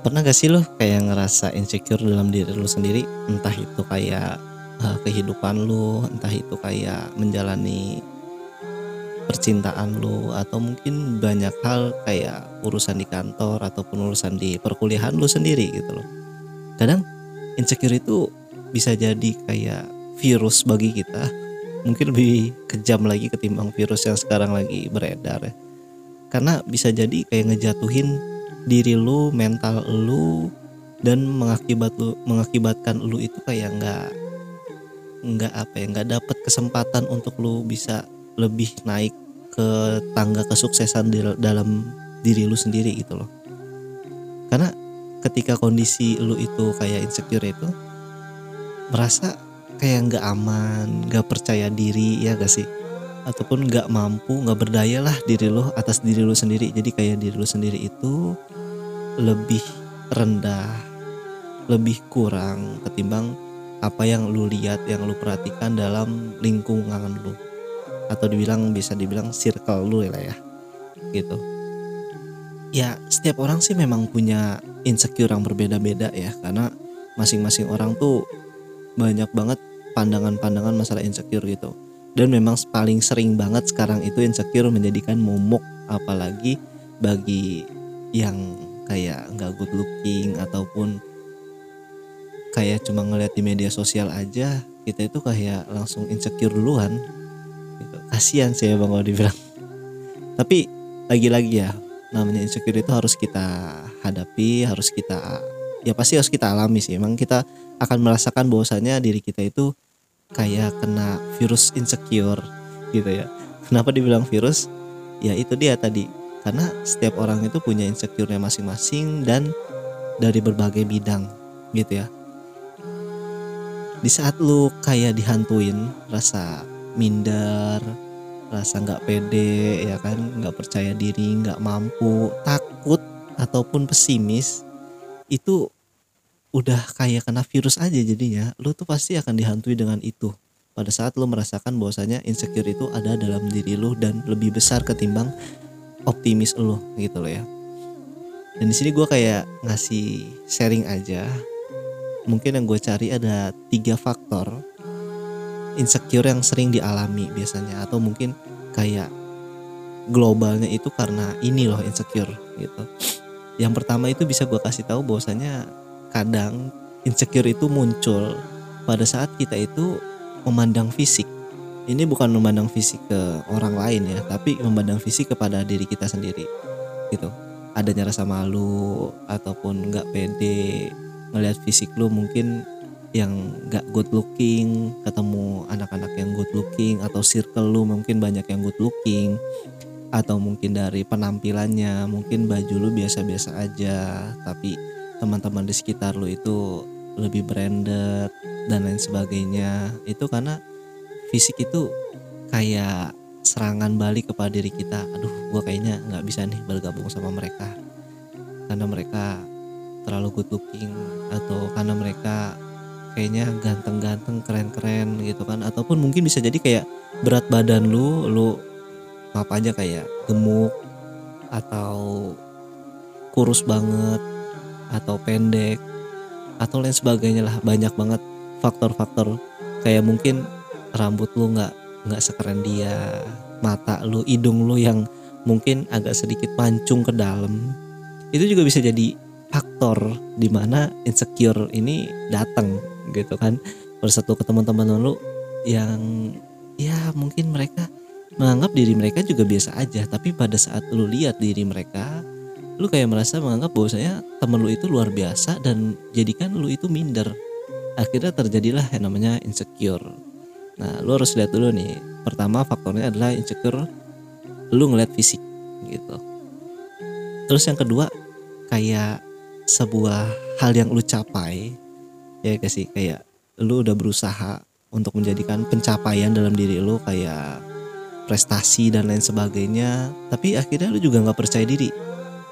Pernah gak sih lo kayak ngerasa insecure dalam diri lu sendiri? Entah itu kayak, eee, kehidupan lu, entah itu kayak menjalani percintaan lu, atau mungkin banyak hal kayak urusan di kantor ataupun urusan di perkuliahan lu sendiri gitu loh. Kadang insecure itu bisa jadi kayak virus bagi kita, mungkin lebih kejam lagi ketimbang virus yang sekarang lagi beredar ya. Karena bisa jadi kayak ngejatuhin diri lu, mental lu, dan mengakibat lu mengakibatkan lu itu kayak nggak nggak apa ya, nggak dapet kesempatan untuk lu bisa lebih naik ke tangga kesuksesan di dalam diri lu sendiri gitu loh. Karena ketika kondisi lu itu kayak insecure itu, merasa kayak nggak aman, nggak percaya diri, ya gak sih? Ataupun nggak mampu, nggak berdaya lah diri lu atas diri lu sendiri. Jadi kayak diri lu sendiri itu lebih rendah, lebih kurang ketimbang apa yang lu lihat, yang lu perhatikan dalam lingkungan lu. Atau dibilang bisa dibilang circle lu lah ya, gitu. Ya setiap orang sih memang punya insecure yang berbeda-beda ya, karena masing-masing orang tuh banyak banget pandangan-pandangan masalah insecure gitu. Dan memang paling sering banget sekarang itu insecure menjadikan momok apalagi bagi yang kayak nggak good looking ataupun kayak cuma ngeliat di media sosial aja kita itu kayak langsung insecure duluan. Gitu. kasihan sih ya bang kalau dibilang tapi lagi-lagi ya namanya insecure itu harus kita hadapi harus kita ya pasti harus kita alami sih. Emang kita akan merasakan bahwasanya diri kita itu kayak kena virus insecure gitu ya. Kenapa dibilang virus? Ya itu dia tadi. Karena setiap orang itu punya insecure-nya masing-masing dan dari berbagai bidang gitu ya. Di saat lu kayak dihantuin rasa minder rasa nggak pede ya kan nggak percaya diri nggak mampu takut ataupun pesimis itu udah kayak kena virus aja jadinya lu tuh pasti akan dihantui dengan itu. Pada saat lu merasakan bahwasanya insecure itu ada dalam diri lu dan lebih besar ketimbang optimis lu gitu loh ya. Dan di sini gue kayak ngasih sharing aja. Mungkin yang gue cari ada tiga faktor insecure yang sering dialami biasanya atau mungkin kayak globalnya itu karena ini loh insecure gitu. Yang pertama itu bisa gue kasih tahu bahwasanya kadang insecure itu muncul pada saat kita itu memandang fisik. Ini bukan memandang fisik ke orang lain ya tapi memandang fisik kepada diri kita sendiri gitu. Adanya rasa malu ataupun nggak pede ngelihat fisik lu mungkin yang gak good looking ketemu anak-anak yang good looking atau circle lu mungkin banyak yang good looking atau mungkin dari penampilannya mungkin baju lu biasa-biasa aja tapi teman-teman di sekitar lu itu lebih branded dan lain sebagainya. Itu karena fisik itu kayak serangan balik kepada diri kita. Aduh gue kayaknya nggak bisa nih bergabung sama mereka. Karena mereka terlalu good looking atau karena mereka kayaknya ganteng-ganteng keren-keren gitu kan. Ataupun mungkin bisa jadi kayak berat badan lu lu apa aja kayak gemuk atau kurus banget atau pendek atau lain sebagainya lah. Banyak banget faktor-faktor. Kayak mungkin rambut lu nggak nggak sekeren dia mata lu hidung lu yang mungkin agak sedikit mancung ke dalam. Itu juga bisa jadi faktor di mana insecure ini datang gitu kan. Bersatu ke teman-teman lu yang ya mungkin mereka menganggap diri mereka juga biasa aja. Tapi pada saat lu lihat diri mereka lu kayak merasa menganggap bahwasanya temen lu itu luar biasa dan jadikan lu itu minder. Akhirnya terjadilah yang namanya insecure. Nah lu harus lihat dulu nih. Pertama faktornya adalah insecure lu ngeliat fisik gitu. Terus yang kedua kayak sebuah hal yang lu capai ya gak sih? Kayak lu udah berusaha untuk menjadikan pencapaian dalam diri lu kayak prestasi dan lain sebagainya tapi akhirnya lu juga nggak percaya diri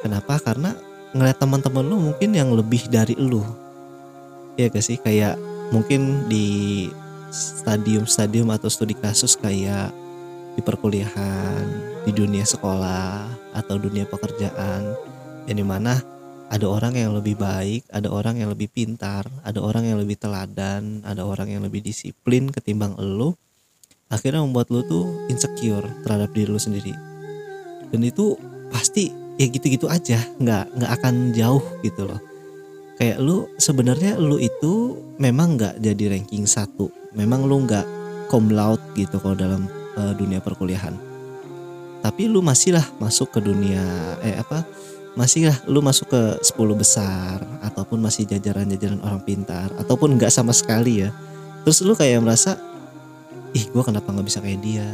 kenapa karena ngeliat teman-teman lu mungkin yang lebih dari lu ya gak sih kayak mungkin di stadium-stadium atau studi kasus kayak di perkuliahan di dunia sekolah atau dunia pekerjaan yang di mana ada orang yang lebih baik, ada orang yang lebih pintar, ada orang yang lebih teladan, ada orang yang lebih disiplin ketimbang elu. Akhirnya membuat lu tuh insecure terhadap diri lu sendiri. Dan itu pasti ya gitu-gitu aja, nggak nggak akan jauh gitu loh. Kayak lu sebenarnya lu itu memang nggak jadi ranking satu, memang lu nggak cum laude gitu kalau dalam uh, dunia perkuliahan. Tapi lu masih lah masuk ke dunia eh apa masih lah lu masuk ke 10 besar ataupun masih jajaran-jajaran orang pintar ataupun nggak sama sekali ya terus lu kayak merasa ih gue kenapa nggak bisa kayak dia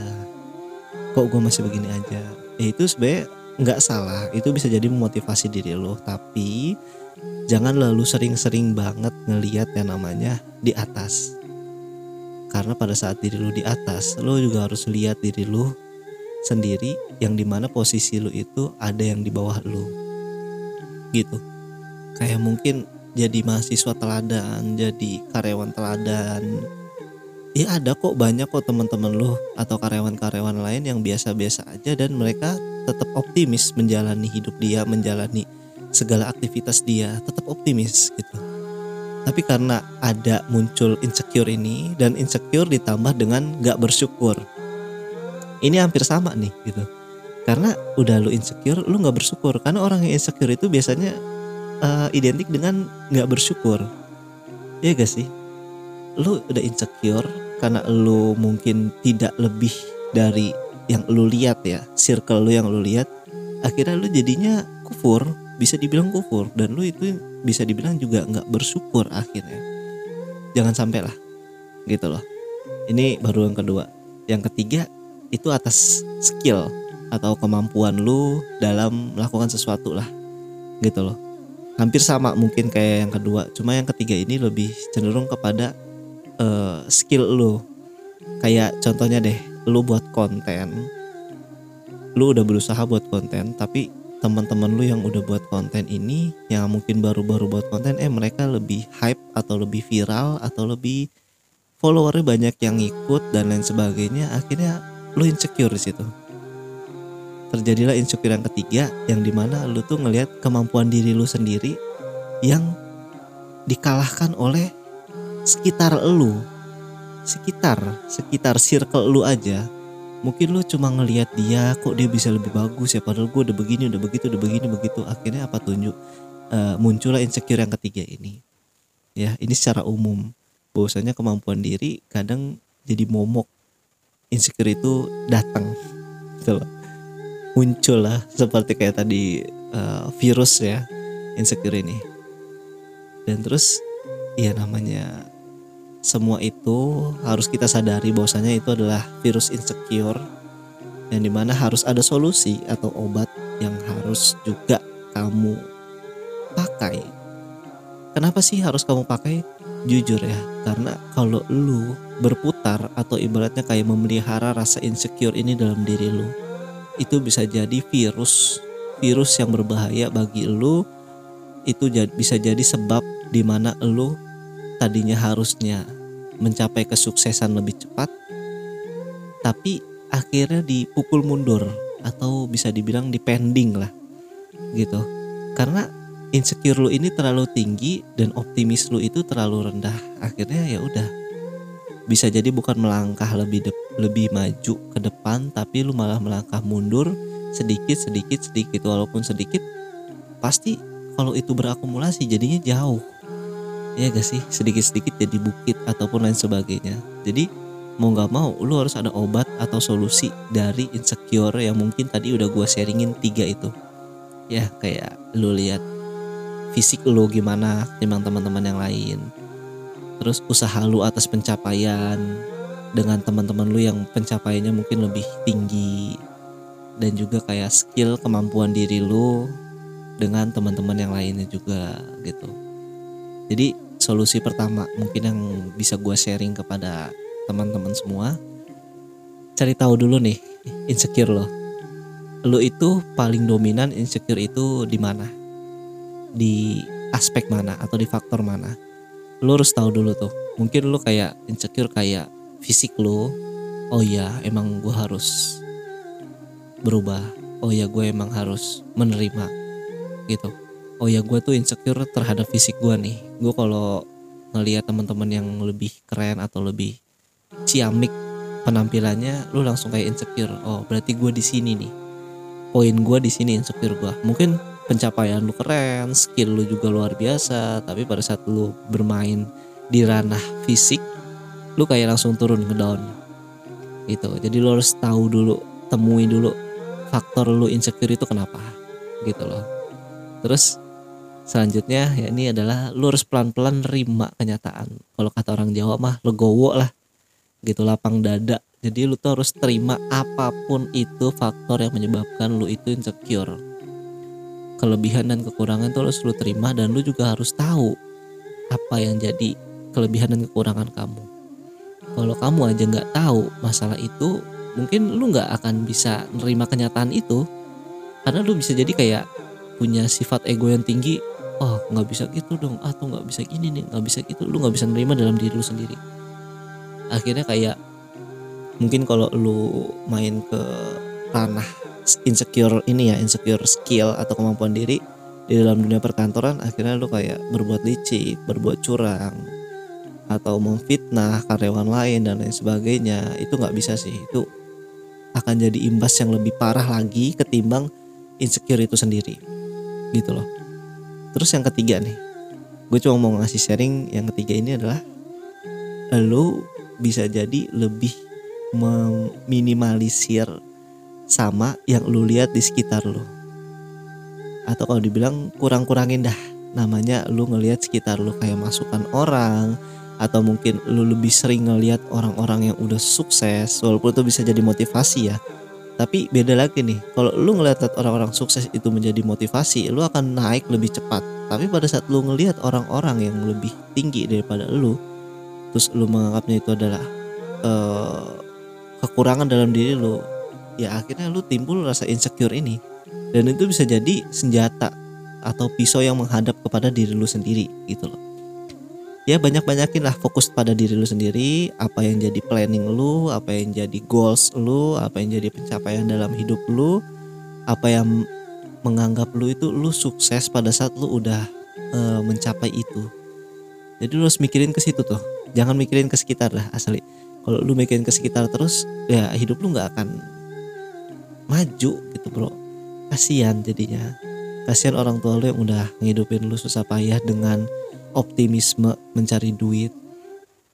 kok gue masih begini aja ya itu sebenarnya nggak salah itu bisa jadi memotivasi diri lo. Tapi jangan lalu sering-sering banget ngeliat yang namanya di atas. Karena pada saat diri lu di atas lo juga harus lihat diri lu sendiri yang di mana posisi lu itu ada yang di bawah lu gitu. Kayak mungkin jadi mahasiswa teladan jadi karyawan teladan. Ya ada kok banyak kok teman-teman lo atau karyawan-karyawan lain yang biasa-biasa aja dan mereka tetap optimis menjalani hidup dia menjalani segala aktivitas dia tetap optimis gitu. Tapi karena ada muncul insecure ini dan insecure ditambah dengan gak bersyukur. Ini hampir sama nih gitu. Karena udah lu insecure lu nggak bersyukur. Karena orang yang insecure itu biasanya uh, identik dengan nggak bersyukur. Ya gak sih? Lu udah insecure karena lu mungkin tidak lebih dari yang lu lihat ya circle lu yang lu lihat akhirnya lu jadinya kufur bisa dibilang kufur. Dan lu itu bisa dibilang juga nggak bersyukur akhirnya. Jangan sampai lah gitu loh. Ini baru yang kedua. Yang ketiga itu atas skill atau kemampuan lu dalam melakukan sesuatu lah gitu loh. Hampir sama mungkin kayak yang kedua. Cuma yang ketiga ini lebih cenderung kepada uh, skill lu. Kayak contohnya deh lu buat konten lu udah berusaha buat konten tapi teman-teman lu yang udah buat konten ini yang mungkin baru-baru buat konten eh mereka lebih hype atau lebih viral atau lebih followernya banyak yang ikut dan lain sebagainya akhirnya lu insecure di situ. Terjadilah insecure yang ketiga yang di mana lu tuh ngelihat kemampuan diri lu sendiri yang dikalahkan oleh sekitar lu sekitar sekitar circle lu aja. Mungkin lu cuma ngelihat dia kok dia bisa lebih bagus ya? Padahal gue udah begini udah begitu udah begini begitu. Akhirnya apa tunjuk? Uh, muncullah insecure yang ketiga ini. Ya ini secara umum. Bahwasanya kemampuan diri kadang jadi momok. Insecure itu datang. Gitu loh. Muncul lah seperti kayak tadi uh, virus ya insecure ini. Dan terus ya namanya semua itu harus kita sadari bahwasanya itu adalah virus insecure yang di mana harus ada solusi atau obat yang harus juga kamu pakai. Kenapa sih harus kamu pakai? Jujur ya karena kalau lu berputar atau ibaratnya kayak memelihara rasa insecure ini dalam diri lu itu bisa jadi virus virus yang berbahaya bagi lu. Itu bisa jadi sebab di mana lu tadinya harusnya mencapai kesuksesan lebih cepat tapi akhirnya dipukul mundur atau bisa dibilang dipending lah gitu. Karena insecure lu ini terlalu tinggi dan optimis lu itu terlalu rendah akhirnya ya udah. Bisa jadi bukan melangkah lebih de lebih maju ke depan tapi lu malah melangkah mundur sedikit sedikit sedikit. Walaupun sedikit pasti kalau itu berakumulasi jadinya jauh ya gak sih? Sedikit sedikit jadi bukit ataupun lain sebagainya. Jadi mau nggak mau lu harus ada obat atau solusi dari insecure yang mungkin tadi udah gua sharingin tiga itu. Ya kayak lu lihat fisik lu gimana timbang teman-teman yang lain. Terus usaha lu atas pencapaian dengan teman-teman lu yang pencapaiannya mungkin lebih tinggi. Dan juga kayak skill kemampuan diri lu dengan teman-teman yang lainnya juga gitu. Jadi solusi pertama mungkin yang bisa gue sharing kepada teman-teman semua. Cari tahu dulu nih insecure lo. Lo itu paling dominan insecure itu di mana? Di aspek mana atau di faktor mana? Lu harus tahu dulu tuh. Mungkin lu kayak insecure kayak fisik lu oh ya emang gue harus berubah. Oh ya gue emang harus menerima. Gitu oh ya gue tuh insecure terhadap fisik gue nih. Gue kalau ngelihat teman-teman yang lebih keren atau lebih ciamik penampilannya lu langsung kayak insecure. Oh berarti gue di sini nih. Poin gue di sini insecure gue mungkin pencapaian lu keren skill lu juga luar biasa tapi pada saat lu bermain di ranah fisik lu kayak langsung turun ke down gitu. Jadi lu harus tahu dulu temui dulu faktor lu insecure itu kenapa. Gitu loh. Terus selanjutnya ya ini adalah lu harus pelan-pelan nerima kenyataan. Kalau kata orang Jawa mah legowo lah. Gitu lapang dada. Jadi lu tuh harus terima apa pun itu faktor yang menyebabkan lu itu insecure. Kelebihan dan kekurangan tuh harus lu terima dan lu juga harus tahu apa yang jadi kelebihan dan kekurangan kamu. Kalau kamu aja nggak tahu masalah itu mungkin lu nggak akan bisa nerima kenyataan itu. Karena lu bisa jadi kayak punya sifat ego yang tinggi oh nggak bisa gitu dong atau nggak bisa gini nih nggak bisa gitu lu nggak bisa nerima dalam diri lu sendiri. Akhirnya kayak mungkin kalau lu main ke ranah insecure ini ya insecure skill atau kemampuan diri di dalam dunia perkantoran akhirnya lu kayak berbuat licik berbuat curang atau memfitnah karyawan lain dan lain sebagainya itu nggak bisa sih. Itu akan jadi imbas yang lebih parah lagi ketimbang insecure itu sendiri. Gitu loh terus yang ketiga nih gue cuma mau ngasih sharing yang ketiga ini adalah lu bisa jadi lebih meminimalisir sama yang lu lihat di sekitar lu atau kalau dibilang kurang-kurangin dah namanya lu ngelihat sekitar lu kayak masukan orang atau mungkin lu lebih sering ngelihat orang-orang yang udah sukses walaupun itu bisa jadi motivasi ya tapi beda lagi nih kalau lu ngelihat orang-orang sukses itu menjadi motivasi lu akan naik lebih cepat. Tapi pada saat lu ngelihat orang-orang yang lebih tinggi daripada lu terus lu menganggapnya itu adalah uh, kekurangan dalam diri lu ya akhirnya lu timbul rasa insecure ini. Dan itu bisa jadi senjata atau pisau yang menghadap kepada diri lu sendiri gitu loh ya banyak-banyakin lah fokus pada diri lu sendiri apa yang jadi planning lu apa yang jadi goals lu apa yang jadi pencapaian dalam hidup lu apa yang menganggap lu itu lu sukses pada saat lu udah uh, mencapai itu. Jadi lu harus mikirin ke situ tuh. Jangan mikirin ke sekitar lah asli. Kalau lu mikirin ke sekitar terus ya hidup lu nggak akan maju gitu bro. Kasihan jadinya. Kasihan orang tua lu yang udah ngidupin lu susah payah dengan optimisme mencari duit.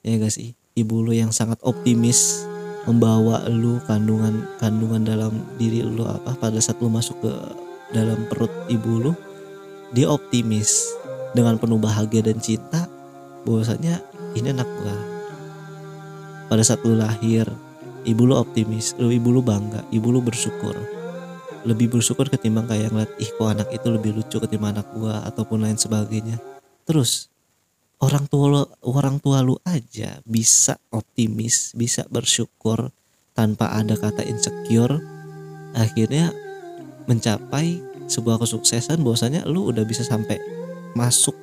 Ya gak sih? Ibu lu yang sangat optimis membawa lu kandungan kandungan dalam diri lu apa pada saat lu masuk ke dalam perut ibu lu dia optimis dengan penuh bahagia dan cinta bahwasanya ini anak gua. Pada saat lu lahir ibu lu optimis lu ibu lu bangga ibu lu bersyukur. Lebih bersyukur ketimbang kayak ngeliat ih kok anak itu lebih lucu ketimbang anak gua ataupun lain sebagainya terus orang tua lu, orang tua lu aja bisa optimis bisa bersyukur tanpa ada kata insecure. Akhirnya mencapai sebuah kesuksesan bahwasanya lu udah bisa sampai masuk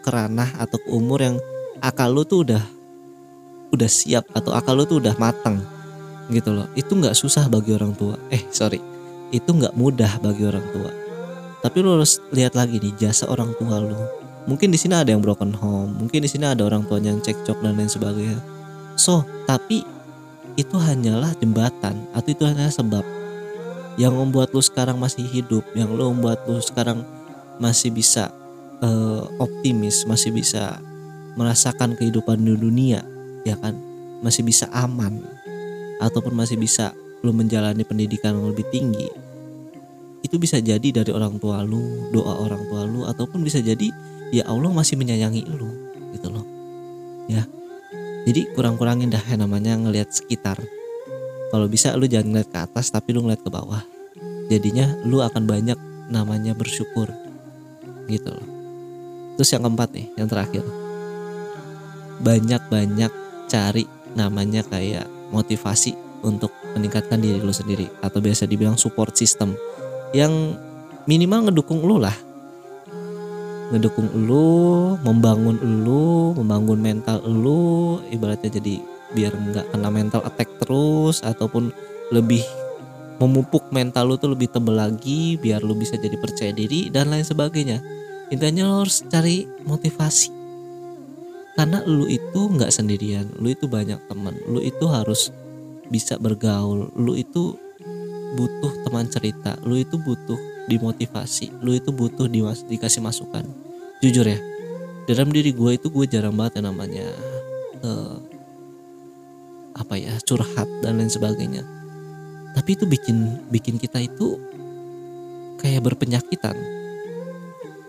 ke ranah atau ke umur yang akal lu tuh udah udah siap atau akal lu tuh udah matang gitu loh. Itu nggak susah bagi orang tua. Eh sorry. Itu nggak mudah bagi orang tua. Tapi lu harus lihat lagi nih jasa orang tua lu mungkin di sini ada yang broken home mungkin di sini ada orang tuanya yang cekcok dan lain sebagainya. So tapi itu hanyalah jembatan atau itu hanyalah sebab yang membuat lu sekarang masih hidup yang lu membuat lu sekarang masih bisa uh, optimis masih bisa merasakan kehidupan di dunia ya kan? Masih bisa aman ataupun masih bisa lu menjalani pendidikan yang lebih tinggi. Itu bisa jadi dari orang tua lu doa orang tua lu ataupun bisa jadi ya Allah masih menyayangi lu gitu loh. Ya. Jadi kurang-kurangin dah yang namanya ngelihat sekitar. Kalau bisa lu jangan ngeliat ke atas tapi lu ngeliat ke bawah. Jadinya lu akan banyak namanya bersyukur gitu loh. Terus yang keempat nih yang terakhir. Banyak-banyak cari namanya kayak motivasi untuk meningkatkan diri lu sendiri atau biasa dibilang support system yang minimal ngedukung lu lah ngedukung lu membangun lu membangun mental lu ibaratnya jadi biar nggak kena mental attack terus ataupun lebih memupuk mental lu tuh lebih tebel lagi biar lu bisa jadi percaya diri dan lain sebagainya. Intinya lo harus cari motivasi. Karena lu itu nggak sendirian lu itu banyak teman lu itu harus bisa bergaul lu itu butuh teman cerita lu itu butuh dimotivasi. Lu itu butuh di dikasih masukan. Jujur ya dalam diri gue itu gue jarang banget yang namanya uh, apa ya curhat dan lain sebagainya. Tapi itu bikin bikin kita itu kayak berpenyakitan.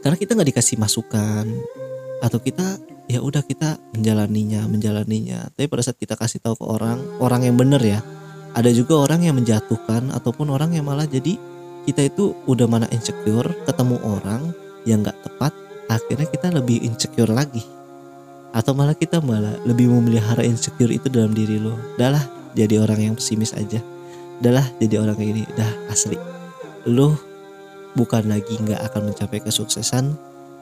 Karena kita nggak dikasih masukan atau kita ya udah kita menjalaninya menjalaninya. Tapi pada saat kita kasih tahu ke orang orang yang bener ya ada juga orang yang menjatuhkan ataupun orang yang malah jadi kita itu udah mana insecure ketemu orang yang nggak tepat akhirnya kita lebih insecure lagi. Atau malah kita malah lebih memelihara insecure itu dalam diri lo. Adalah jadi orang yang pesimis aja. Adalah jadi orang kayak gini. Dah asli. Lo bukan lagi nggak akan mencapai kesuksesan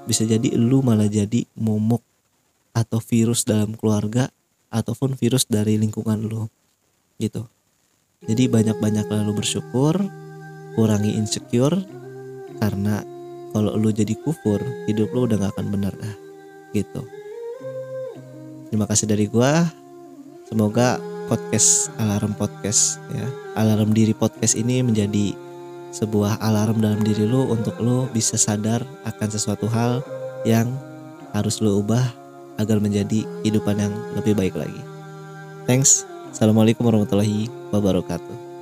bisa jadi lu malah jadi momok atau virus dalam keluarga ataupun virus dari lingkungan lo gitu. Jadi banyak-banyak lalu bersyukur kurangi insecure karena kalau lu jadi kufur hidup lu udah gak akan benar dah gitu terima kasih dari gua semoga podcast alarm podcast ya alarm diri podcast ini menjadi sebuah alarm dalam diri lu untuk lu bisa sadar akan sesuatu hal yang harus lu ubah agar menjadi kehidupan yang lebih baik lagi. Thanks. Assalamualaikum warahmatullahi wabarakatuh.